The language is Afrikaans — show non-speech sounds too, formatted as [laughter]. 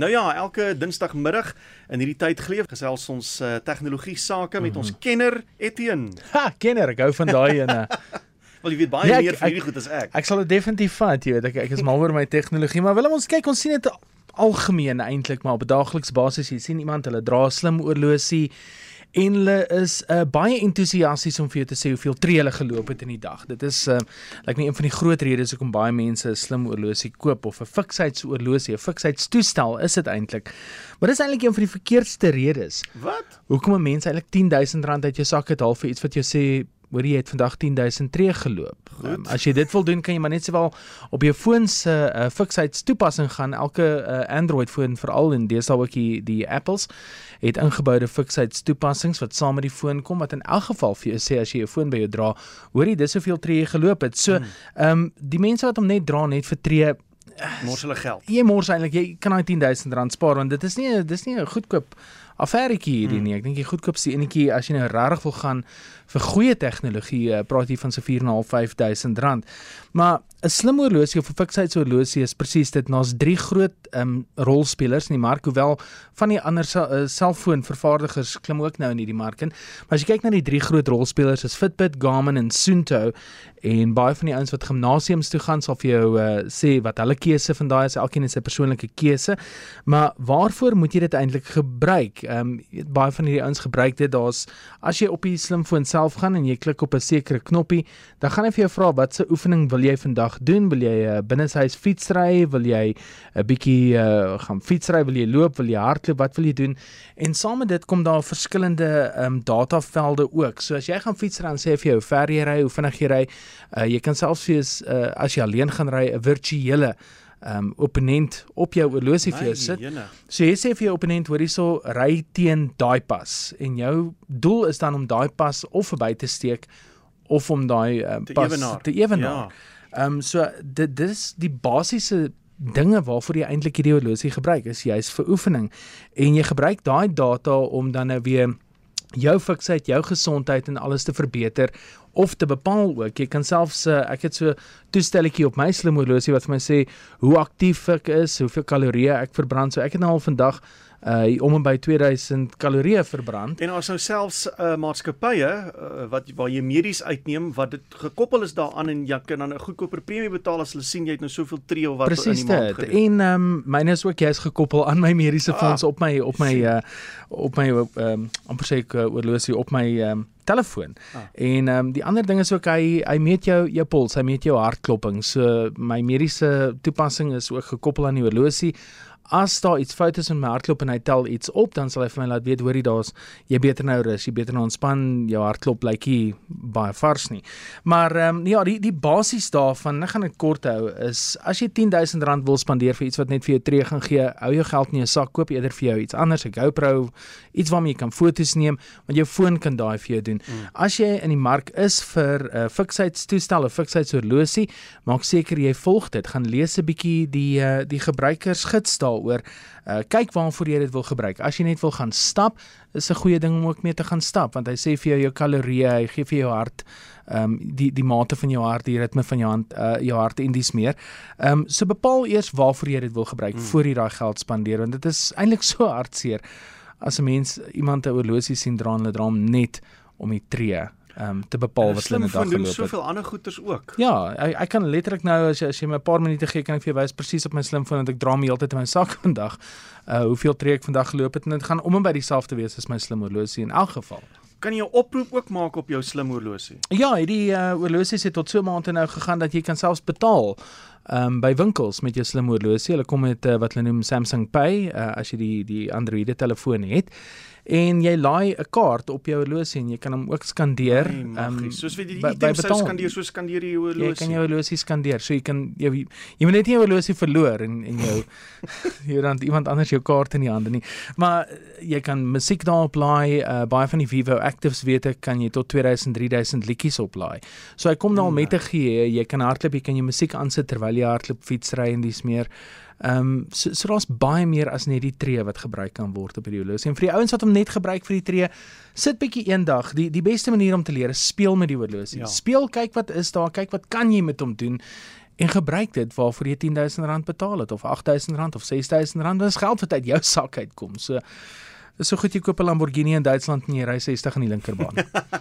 Nou ja, elke Dinsdagmiddag in hierdie tyd geleef gesels ons uh, tegnologie sake met mm -hmm. ons kenner Etienne. Ha, kenner, ek hou van daai ene. [laughs] Wel jy weet baie ja, meer van hierdie goed as ek. Ek sal dit definitief vat, jy weet ek ek is mal oor my tegnologie, maar wil ons kyk ons sien dit algemeen eintlik maar op 'n daaglikse basis jy sien iemand hulle dra slim oorlosie en hulle is uh, baie entoesiasties om vir jou te sê hoeveel tree hulle geloop het in die dag. Dit is uh, like nie een van die groot redes hoekom baie mense 'n slim oorlosie koop of 'n fiksheidsoorlosie, 'n fiksheidstoestel is dit eintlik. Maar dis eintlik een van die verkeerdste redes. Wat? Hoekom 'n mens eintlik R10000 uit jou sak het half vir iets wat jy sê Hoor jy het vandag 10000 tree geloop. Um, as jy dit wil doen, kan jy maar net sowel op jou foon se uh, fiksheidstoepassing gaan. Elke uh, Android foon veral en al ook die die Apples het ingeboude fiksheidstoepassings wat saam met die foon kom wat in elk geval vir jou sê as jy jou foon by jou dra, hoor jy dis soveel tree jy geloop het. So, hmm. ehm um, die mense wat hom net dra net vir tree mors hulle geld. Jy mors eintlik jy kan daai 10000 rand spaar want dit is nie dis nie 'n goedkoop affæretjie hierdie hmm. nie. Ek dink die goedkoopste enetjie as jy nou regtig wil gaan vir goeie tegnologie, uh, praat jy van so 4.500 rand. Maar 'n slim horlosie of 'n fiksheidshorlosie is presies dit. Daar's drie groot um, rolspelers in die mark, hoewel van die ander uh, selfoonvervaardigers klim ook nou in hierdie mark in. Maar as jy kyk na die drie groot rolspelers is Fitbit, Garmin en Suunto en baie van die ouens wat gimnasiums toe gaan sal vir jou uh, sê wat hulle keuse van daai is. Elkeen het sy persoonlike keuse. Maar waarvoor moet jy dit eintlik gebruik? Ehm um, baie van hierdie ouens gebruik dit. Daar's as jy op die slimfoon self gaan en jy klik op 'n sekere knoppie, dan gaan hy vir jou vra wat se oefening wil jy vandag doen? Wil jy 'n uh, binneshuis fietsry? Wil jy 'n bietjie uh, gaan fietsry? Wil jy loop? Wil jy hardloop? Wat wil jy doen? En saam met dit kom daar verskillende ehm um, datavelde ook. So as jy gaan fietsry en sê vir jou ver jy ry, hoe vinnig jy ry, uh, jy kan selfs wees uh, as jy alleen gaan ry 'n virtuele um, opponent op jou oorlosie vir jou sit. So jy sê vir jou opponent hoor hierso ry teen daai pas en jou doel is dan om daai pas of verby te steek of om daai uh, pas te ewenaar. Ja. Ehm um, so dit dis die basiese dinge waarvoor jy eintlik hierdie oorlosie gebruik is jy's vir oefening en jy gebruik daai data om dan nou weer jou fiksheid, jou gesondheid en alles te verbeter of te bepaal ook. Jy kan selfs uh, ek het so toestelletjie op my slim horlosie wat vir my sê hoe aktief ek is, hoeveel kalorieë ek verbrand. So ek het nou al vandag uh om en by 2000 kalorieë verbrand. En ons nou selfs uh maatskappye uh, wat waar jy medies uitneem wat dit gekoppel is daaraan en jy kan dan 'n goedkoper premie betaal as hulle sien jy het nou soveel tree of wat Precies in die maand gedoen. En ehm um, myne is ook jy's gekoppel aan my mediese fonds ah, op my op my uh op my ehm um, amper sê ek uh, oorlosie op my ehm um, telefoon. Ah. En ehm um, die ander ding is ook hy hy meet jou jou puls, hy meet jou hartklopping. So my mediese toepassing is ook gekoppel aan die horlosie as daar iets fout is met my hartklop en hy tel iets op, dan sal hy vir my laat weet hoorie daar's jy beter nou rus, jy beter nou ontspan, jou hartklop lyk nie baie vars nie. Maar ehm um, ja, die die basies daarvan, ek gaan dit kort hou, is as jy R10000 wil spandeer vir iets wat net vir jou tree gaan gee, hou jou geld in jou sak, koop eerder vir jou iets anders, 'n GoPro, iets waarmee jy kan foto's neem, want jou foon kan daai vir jou doen. Mm. As jy in die mark is vir 'n uh, fiksheidstoestel of fiksheidshorlosie, maak seker jy volg dit, gaan lees 'n bietjie die uh, die gebruikersgids daar daaroor. Uh kyk waarvoor jy dit wil gebruik. As jy net wil gaan stap, is 'n goeie ding om ook mee te gaan stap want hy sê vir jou jou kalorieë, hy gee vir jou hart ehm um, die die mate van jou hart, die ritme van jou hand, uh jou hart en dis meer. Ehm um, so bepaal eers waarvoor jy dit wil gebruik hmm. voor jy daai geld spandeer want dit is eintlik so hartseer as 'n mens iemand 'n oorlosie sien dra en hulle dra hom net om die tree um, te bepaal wat hulle in 'n dag geloop het. Soveel ander goeders ook. Ja, ek ek kan letterlik nou as jy as jy my 'n paar minute gee kan ek vir jou wys presies op my slimfoon dat ek dra my heeltyd in my sak [laughs] vandag. Uh hoeveel tree ek vandag geloop het en dit gaan om en by dieselfde wees as my slim horlosie in elk geval. Kan jy 'n oproep ook maak op jou slim horlosie? Ja, hierdie uh horlosies het tot so maande nou gegaan dat jy kan selfs betaal um by winkels met jou slim horlosie. Hulle kom met uh, wat hulle noem Samsung Pay uh, as jy die die Android telefoon het en jy laai 'n kaart op jou horlosie en jy kan hom ook skandeer. Ehm um, soos wie die item sou skandeer, so skandeer jy jou horlosie. Jy kan jou horlosie skandeer. So jy kan jy jy moet net nie jou horlosie verloor en en jou [laughs] [laughs] jy dan iemand anders jou kaart in die hande nie. Maar jy kan musiek daarop laai. Uh, baie van die Vivo Actives weet ek kan jy tot 2000 3000 liedjies oplaai. So hy kom daar met 'n gee. Jy kan hardloop, jy kan jou musiek aansit terwyl jy hardloop, fietsry en dis meer. Ehm um, so, so daar's baie meer as net die tree wat gebruik kan word op hierdie horlosie. En vir die ouens wat hom net gebruik vir die tree, sit bietjie eendag. Die die beste manier om te leer is speel met die horlosie. Ja. Speel, kyk wat is daar, kyk wat kan jy met hom doen en gebruik dit waarvoor jy R10000 betaal het of R8000 of R6000 dis geld wat uit jou sak uitkom so Dis so goed jy koop 'n Lamborghini in Duitsland en jy ry 60 in die linkerbaan. [laughs]